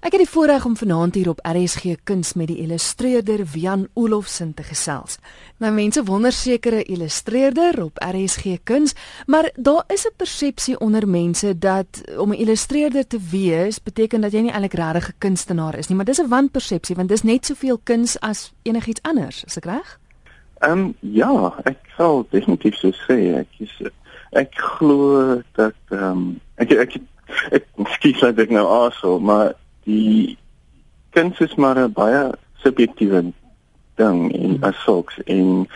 Ek het die voorreg om vanaand hier op RSG Kuns met die illustreerder Wian Olofsen te gesels. Nou mense wonder sekere illustreerder op RSG Kuns, maar daar is 'n persepsie onder mense dat om 'n illustreerder te wees beteken dat jy nie eintlik regtig 'n kunstenaar is nie, maar dis 'n wanpersepsie want dis net soveel kuns as enigiets anders, is ek reg? Ehm um, ja, ek sal definitief so sê ek is ek glo dat ehm um, ek ek ek skiet net nou asel, maar die kuns is maar 'n baie subjektiewe ding en hmm. as sulks en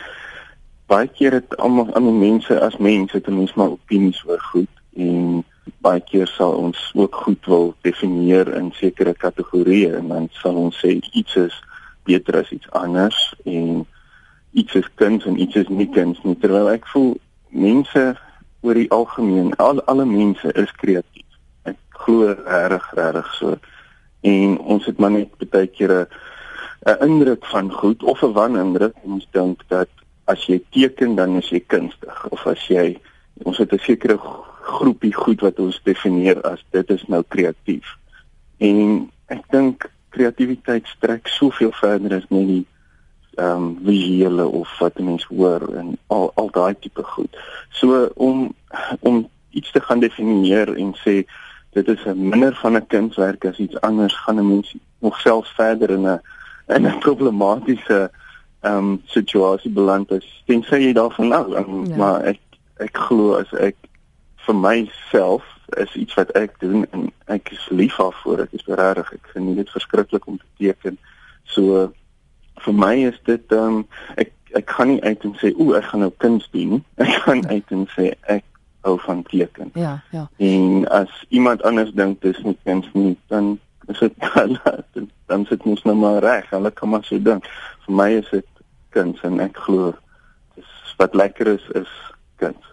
baie keer het almal aan die mense as mense ten minste maar opinies oor goed en baie keer sal ons ook goed wil definieer in sekere kategorieë en dan sal ons sê iets is beter as iets anders en iets is kuns en iets is nie kuns nie. Terwyl ek voel mense oor die algemeen al alle mense is kreatief ek glo reg reg so en ons het maar net baie kere 'n indruk van goed of 'n wanindruk ons dink dat as jy teken dan is jy kunstig of as jy ons het 'n sekere groepie goed wat ons definieer as dit is nou kreatief en ek dink kreatiwiteit strek soveel verder as net die ehm um, visuele of wat mense hoor en al al daai tipe goed. So om om iets te gaan definieer en sê dit is 'n minder van 'n kunswerk as iets anders gaan 'n mens nog selfs verder in 'n in 'n problematiese ehm um, situasie beland as tensy jy daarvan nou um, ja. maar ek ek glo as ek vir myself is iets wat ek doen en ek is lief daarvoor ek is regtig ek geniet dit verskriklik om te teken. So vir my is dit ehm um, ek ek kan nie uit en sê o ek gaan nou kuns doen. Ek gaan uit en sê ek hou van teken. Ja, ja. En as iemand anders dink dis nie kuns nie, dan is dit dan, dan sit mens nou maar reg. Hulle kan maar so dink. Vir my is dit kuns en ek glo dis wat lekker is is kuns.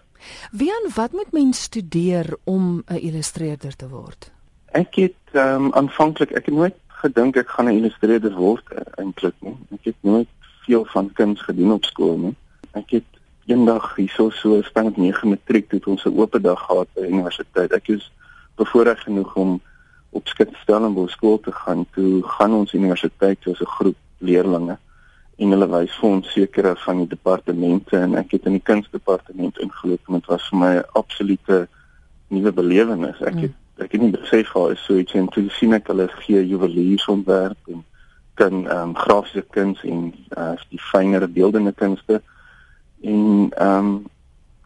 Wie en wat moet mens studeer om 'n illustreerder te word? Ek het um, aanvanklik ek het nooit gedink ek gaan 'n illustreerder word uh, eintlik nie. Ek het nooit veel van kuns gedoen op skool nie. Ek het eendag hierso so span 9 matriek het ons 'n oop dag gehad by universiteit. Ek is bevoorreg genoeg om op Stellenbosch skool te gaan. Toe gaan ons universiteit soos 'n groep leerdlinge en hulle wys vir ons sekere van die departemente en ek het in die kunsdepartement ingeloop en dit was vir my 'n absolute nuwe belewenis. Ek het ek het nie besef hoe is so iets en toe sien ek hulle gee juweliersontwerp en kan ehm um, grafiese kuns en uh, die fynere beeldende kunste en ehm um,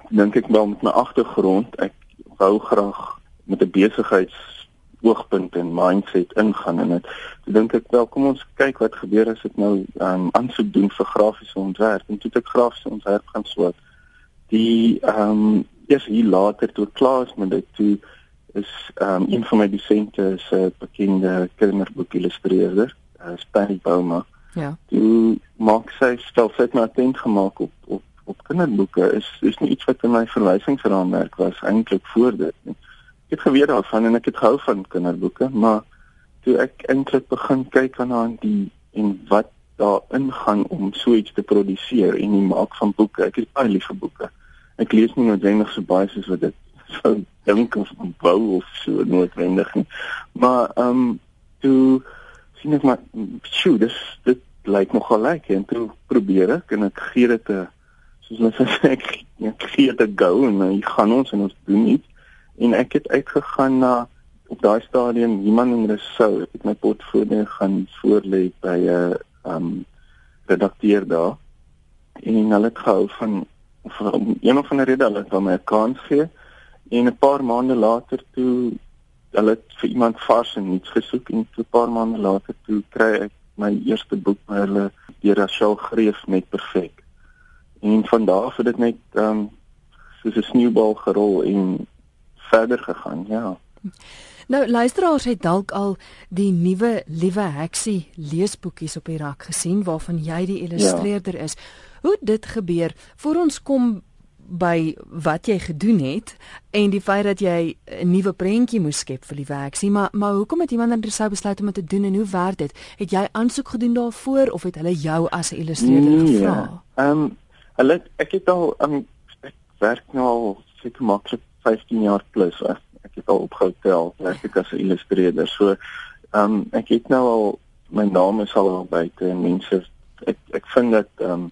dink ek wel met my agtergrond ek wou graag met 'n besigheidsoogpunt en mindset ingaan in dit. Ek dink ek wel kom ons kyk wat gebeur as ek nou ehm um, aansoek doen vir grafiese ontwerp en toe ek grafiese ontwerp gaan swaat. Die ehm um, eers hier later toe klaar is met dit toe is ehm um, een van my dosente is 'n bekende kinderboek illustreerder, uh, Spanny Boma. Ja. Toe maak sy stel sy het my attent gemaak op op op kinderboeke is is nie iets wat in my verwysingsraamwerk was eintlik voor dit nie. Ek het geweet daarvan en ek het gehou van kinderboeke, maar toe ek eintlik begin kyk aan die en wat daarin gaan om so iets te produseer en die maak van boeke. Ek is baie lief vir boeke. Ek lees nie noodwendig so baie soos wat dit sou dink of bou of so noodwendig nie. Maar ehm um, toe sien ek maar sjoe, dis dit lyk nogal lekker en toe probeer ek en ek gee dit 'n soos ons sê ek ek gee dit 'n go en dan gaan ons en ons doen iets. En ek het uitgegaan na op daai stadium iemand in Resou. Ek het my portfolio gaan voorlê by 'n um redakteur daar. En hulle het gehou van om een of ander rede hulle het my 'n kans gegee. En 'n paar maande later toe hulle vir iemand vars en iets gesoek en 'n paar maande later toe kry ek my eerste boek by hulle deur Rachel Greef met perfek en van daar af het dit net ehm um, soos 'n sneeubal gerol en verder gegaan, ja. Nou luisteraars het dalk al die nuwe Liewe Heksie leesboekies op die rak gesien waarvan jy die illustreerder ja. is. Hoe dit gebeur voor ons kom by wat jy gedoen het en die feit dat jy 'n nuwe prentjie moes skep vir Liewe Heksie, maar maar hoekom het iemand anders sou besluit om dit te doen en hoe werk dit? Het jy aansoek gedoen daarvoor of het hulle jou as 'n illustreerder nee, gevra? Ehm um, Hulle ek het al um, ek werk nou al seker maklik 15 jaar plus. Ek, ek het al opgehou tel werk ek as 'n illustreerder. So ehm um, ek het nou al my naam is al buite en mense ek ek vind dat ehm um,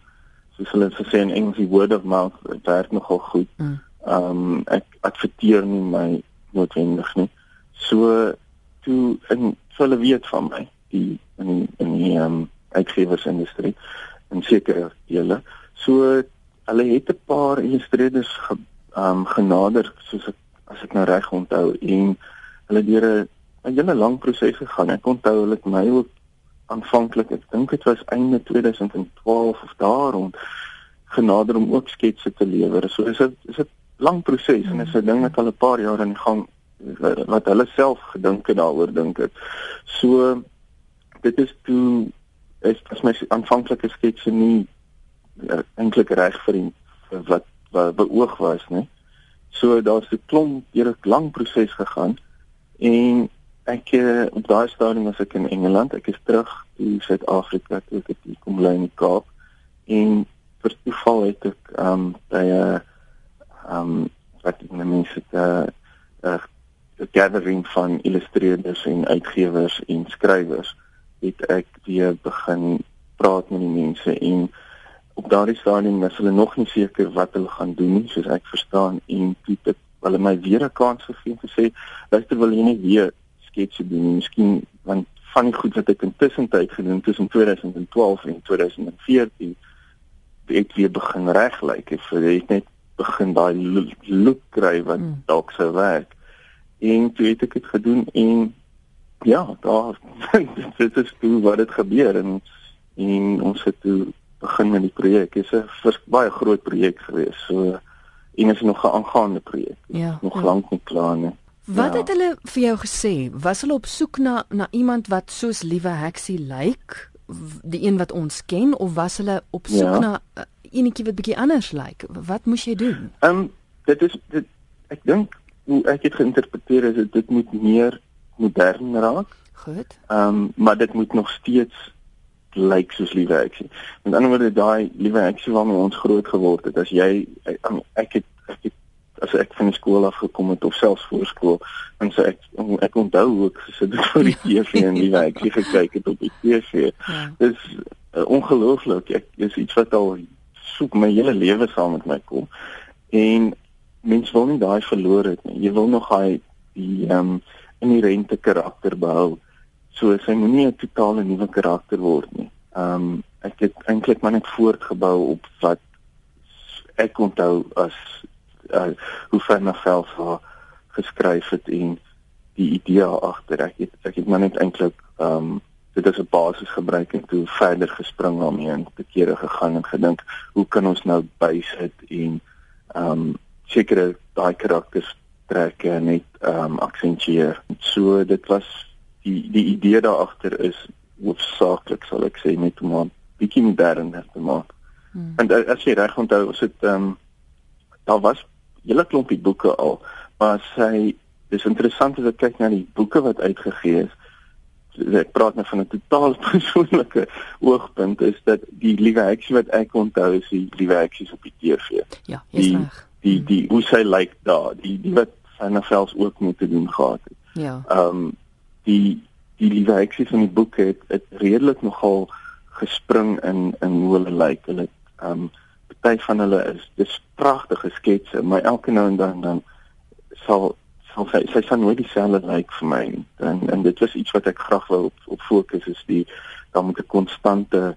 soos hulle sê in Engels die word of mouth werk nogal goed. Mm. Ehm um, ek adverteer nie my noodwendig nie. So toe en so hulle weet van my die in die, in die ehm um, uitgewersindustrie en sekere dele. So hulle het 'n paar illustreerders ge, um, genader soos ek as ek nou reg onthou en hulle deur 'n 'n hele lang proses gegaan. Ek onthou hulle het my ook aanvanklik, ek dink dit was einde 2012 of daarom genader om ook sketse te lewer. So is dit is dit lang proses en is 'n ding wat al 'n paar jaar aan die gang wat hulle self gedink het daaroor dink ek. So dit is toe is as my aanvanklike sketse nie uh, eintlik reg vir, die, vir wat wat beoog was, né? So daar's 'n klomp deur 'n lang proses gegaan en ek uh, op daai stadium was ek in Engeland. Ek is terug in Suid-Afrika toe ek die kom bly in die Kaap en vir toeval het ek ehm um, by 'n ehm wat ek nou mense 'n uh, uh, 'n gathering van illustreerders en uitgewers en skrywers het ek weer begin praat met die mense en op daardie stadium was hulle nog nie seker wat hulle gaan doen nie soos ek verstaan en toe het hulle my weer 'n kans gegee om te sê luister wil jy nie weer sketse doen nie? Miskien want van die goed wat ek intussen tyd gedoen tussen 2012 en 2014 het weer begin reg lyk. Like, ek het net begin daai look kry wat hmm. dalk sou werk. En toe het ek dit gedoen en ja daar dit is toe wat dit gebeur en en ons het toe begin met die projek. Dit is 'n baie groot projek gewees. So en is nog 'n aangaande projek. Ja, nog ja. lank nie klaar nie. Wat ja. het hulle vir jou gesê? Was hulle op soek na na iemand wat soos liewe Heksie lyk, die een wat ons ken of was hulle op soek ja. na uh, enetjie wat bietjie anders lyk? Wat moes jy doen? Ehm um, dit is dit ek dink hoe ek dit geïnterpreteer is dit moet meer modern raak. Goed. Ehm um, maar dit moet nog steeds lyk soos liewe eksie. Met ander woorde daai liewe eksie waarmee ons groot geword het. As jy ek, ek het ek het as ek van die skool af gekom het of selfs voor skool en so ek ek onthou hoe ek gesit het voor die TV en liewe eksie gekyk het op die TV. Ja. Dis uh, ongelooflik. Ek is iets wat al soek my hele lewe saam met my kom. En mens wil nie daai verloor het nie. Jy wil nog daai die ehm um, inherente karakter behou. So sy moenie 'n totale nuwe karakter word nie. Ehm um, ek het eintlik maar net voortgebou op wat ek onthou as uh, hoe Fanna Velsa geskryf het en die idee agter. Ek het ek het maar net eintlik ehm um, dit as 'n basis gebruik en toe verder gespring daarmee en te kere gegaan en gedink hoe kan ons nou bysit en ehm um, sekere daai karakters trek en net ehm um, aksentueer. So dit was die die idee daar agter is hoofsaaklik sal ek sê net om 'n bietjie moderner te maak. Hmm. En as jy reg onthou, was dit ehm um, daar was hele klompie boeke al, maar sy dis interessant as ek kyk na die boeke wat uitgegee is. Ek praat nou van 'n totaal persoonlike oogpunt is dat die liewe heksie wat ek onthou is die liewe heksies op die TV. Ja, is reg. Die die die hoe sy lyk like daar, die die wat sy na vels ook moet doen gehad het. Ja. Ehm um, die die liewe heksie van die boek het het redelik nogal gespring in in hoe hulle lyk. Hulle ehm um, party van hulle is dis pragtige sketse, maar elke nou en dan dan sal sal sy sy sal nooit dieselfde lyk vir my. En en dit was iets wat ek graag wou op op fokus is die dan moet 'n konstante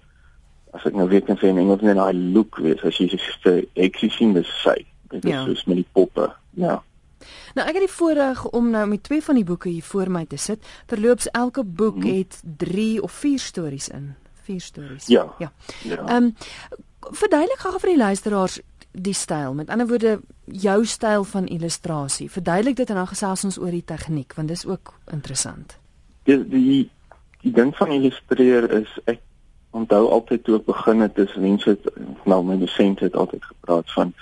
as ek nou weer kan sê in Engels net daai look wees as jy sê ek sien dis sy. Dit is ja. soos met die poppe. Ja. Nou ek het die voorreg om nou met twee van die boeke hier voor my te sit. Terloops elke boek hmm. het 3 of 4 stories in. 4 stories. Ja. Ja. Ehm ja. um, verduidelik gou vir die luisteraars die styl. Met ander woorde jou styl van illustrasie. Verduidelik dit en dan gesels ons oor die tegniek want dis ook interessant. Die die die ding van illustreer is ek onthou altyd toe ek begin het is mense het nou my dosent het altyd gepraat van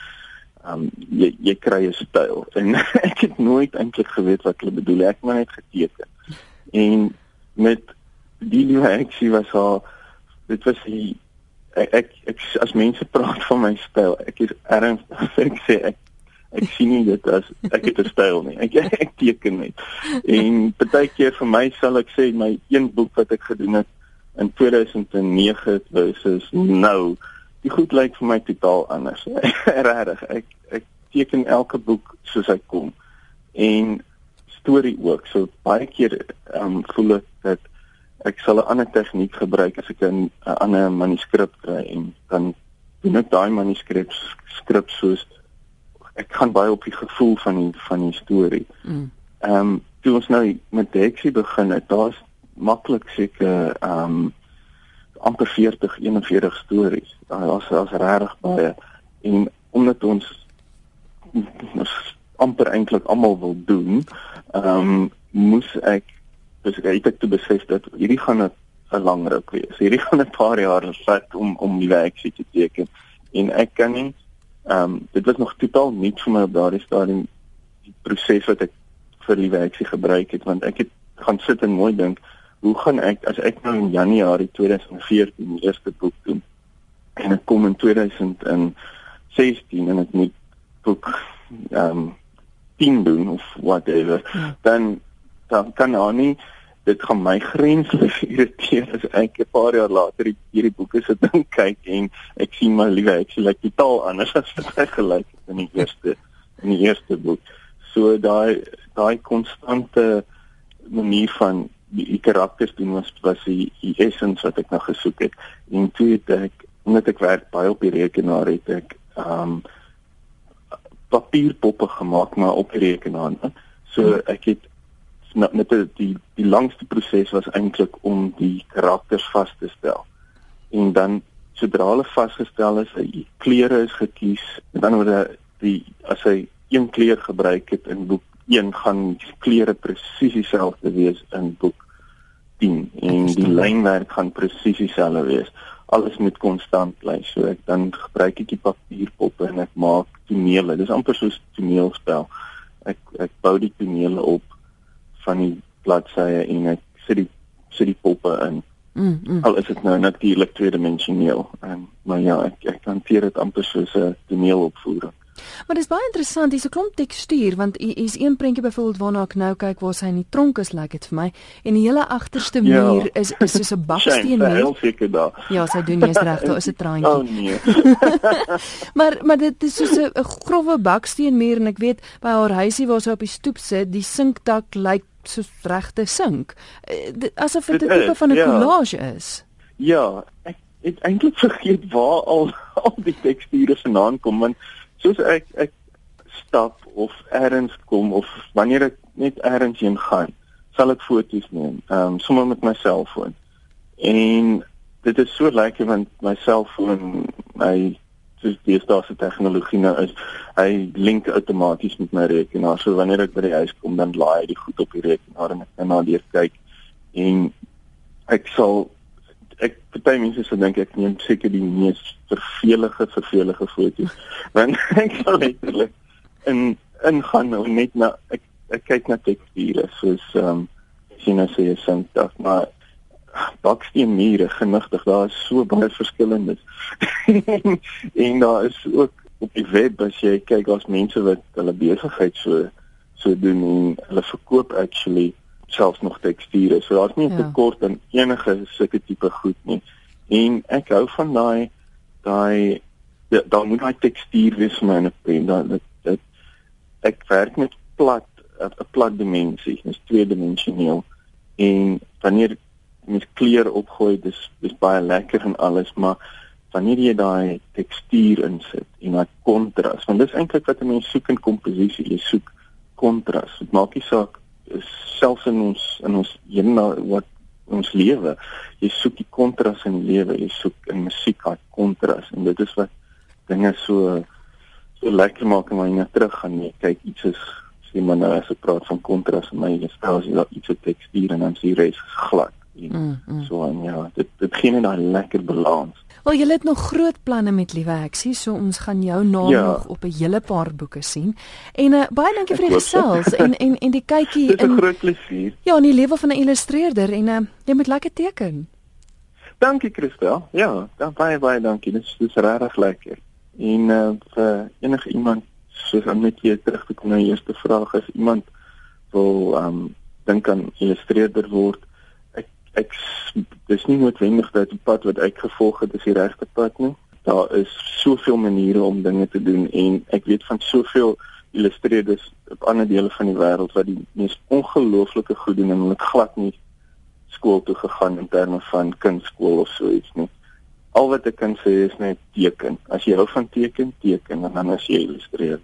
um, jy jy kry 'n styl en ek het nooit eintlik geweet wat hulle bedoel ek maar net geteken en met die nuwe eksie was haar dit was die ek, ek ek as mense praat van my styl ek is ernstig ek sê ek Ek sien nie dit as ek het 'n styl nie. Ek ek teken net. En baie keer vir my sal ek sê my een boek wat ek gedoen het in 2009 versus nou, die goed lyk vir my totaal anders. Regtig. Ek ek teken elke boek soos hy kom. En storie ook. So baie keer ehm um, voel ek dat ek sal 'n ander tegniek gebruik as ek 'n ander manuskrip kry en dan doen ek daai manuskrip skrip soos ek gaan baie op die gevoel van die van die storie. Mm. Ehm mm. um, toe ons nou met Dexie begin het, daar's maklik seker ehm um, amper 40 41 stories. Daar's daar's regtig baie en omdat ons ons amper eintlik almal wil doen, ehm um, moes ek dis ek het toe besef dat hierdie gaan 'n lang ruk wees. Hierdie gaan 'n paar jaar vat om om die werk te teken en ek kan nie ehm um, dit was nog totaal nuut vir my op daardie stadium die proses wat ek vir die werk gebruik het want ek het gaan sit en mooi dink hoe gaan ek as ek nou in Januarie 2014 die eerste boek doen en ek kom in 2016 en ek moet boek ehm um, 10 doen of whatever ja. dan dan kan nou nie dit gaan my grenslik irriteer as ek 'n paar jaar later hierdie boeke sit en kyk en ek sien my liewe ek sien like totaal anders as wat ek gelyk het in die eerste in die eerste boek. So daai daai konstante manier van die, die karakters doen was was die, die essence wat ek nou gesoek het. En toe het ek omdat ek werk baie op die rekenaar het ek um papierpoppe gemaak maar op die rekenaar. So hmm. ek het met die die, die langste proses was eintlik om die karakters vas te stel. En dan sodra hulle vasgestel is, die kleure is gekies, en dan word die as hy een kleur gebruik het in boek 1 gaan kleure presies dieselfde wees in boek 10 en die lynwerk gaan presies dieselfde wees. Alles moet konstant bly. So ek dan gebruik ek die papierpoppe en ek maak tonele. Dis amper soos toneelspel. Ek ek bou die tonele op van die bladsye en ek sit die sit die poppe in. Mm, mm. Al is dit nou natuurlik tweedimensioneel en maar ja, ek ek hanteer dit amper soos 'n toneelopvoering. Maar dis baie interessant, 'n klomp tekstuur want hier is een prentjie byvoorbeeld waarna ek nou kyk waar sy in die tronk is, lyk like dit vir my. En die hele agterste ja. muur ja. is is soos 'n baksteen muur. Ja, sy doen jy's reg, daar is 'n traantjie. Oh nee. maar maar dit is soos 'n growwe baksteen muur en ek weet by haar huisie waar sy op die stoep sit, die sinkdak lyk like so regte sink. Eh, asof dit 'n tipe van 'n ja. collage is. Ja, ek het eintlik vergeet waar al al die teksture vandaan kom want soos ek ek stap of eers kom of wanneer ek net eers heen gaan, sal ek foto's neem. Ehm um, sommer met my selfoon. En dit is so lekker want my selfoon, my soos die staatse tegnologie nou is, hy link outomaties met my rekenaar. So wanneer ek by die huis kom, dan laai hy die goed op die rekenaar en ek kan na deur kyk en ek sal ek party mense sou dink ek neem seker die mees vervelige vervelige foto's. Want ek sal letterlik in ingaan nou net na ek ek kyk na teksture soos ehm um, sien as jy sien dat maar baksteen mure genigtig daar is so baie verskillendes en daar is ook op die web as jy kyk daar's mense wat hulle besigheid so so doen en hulle verkoop actually selfs nog teksture so daar's nie 'n ja. tekort aan enige sulke tipe goed nie. En ek hou van daai daai daar moet daai tekstuur wees vir my in 'n pen dat dit ek werk met plat 'n plat dimensie is tweedimensioneel. En wanneer met kleur opgooi dis dis baie lekker en alles maar wanneer jy daai tekstuur insit en daai kontras want dis eintlik wat 'n mens soek in komposisie jy soek kontras. Dit maak nie saak selfs in ons in ons hele wat ons lewe jy soek die kontras in die lewe jy soek in musiek daai kontras en dit is wat dinge so so lekker maak en wanneer jy terug gaan. Jy kyk iets is sê maar nou as ek praat van kontras en my jy stel as jy daar iets op tekstuur en dan sien jy res glad en mm, mm. so en ja, dit dit gee net daai lekker balans. Wel jy het nog groot planne met Liewe Heksie, so ons gaan jou naam ja. nog op 'n hele paar boeke sien. En uh, baie dankie vir die gesels en en en die kykie in 'n groot plesier. Ja, in die lewe van 'n illustreerder en uh, jy moet lekker teken. Dankie Christel. Ja, dan baie baie dankie. Dit is dis regtig lekker. En uh, vir enige iemand soos om net weer terug te kom na die eerste vraag is iemand wil um dink aan illustreerder word ek dis nie noodwendig dat die pad wat ek gevolg het die regte pad nie daar is soveel maniere om dinge te doen en ek weet van soveel illustreerders op ander dele van die wêreld wat die mees ongelooflike goed doen en hulle glad nie skool toe gegaan in terme van kunstskool of so iets nie al wat ek kan sê is net teken. As jy hou van teken, teken en dan as jy illustreer.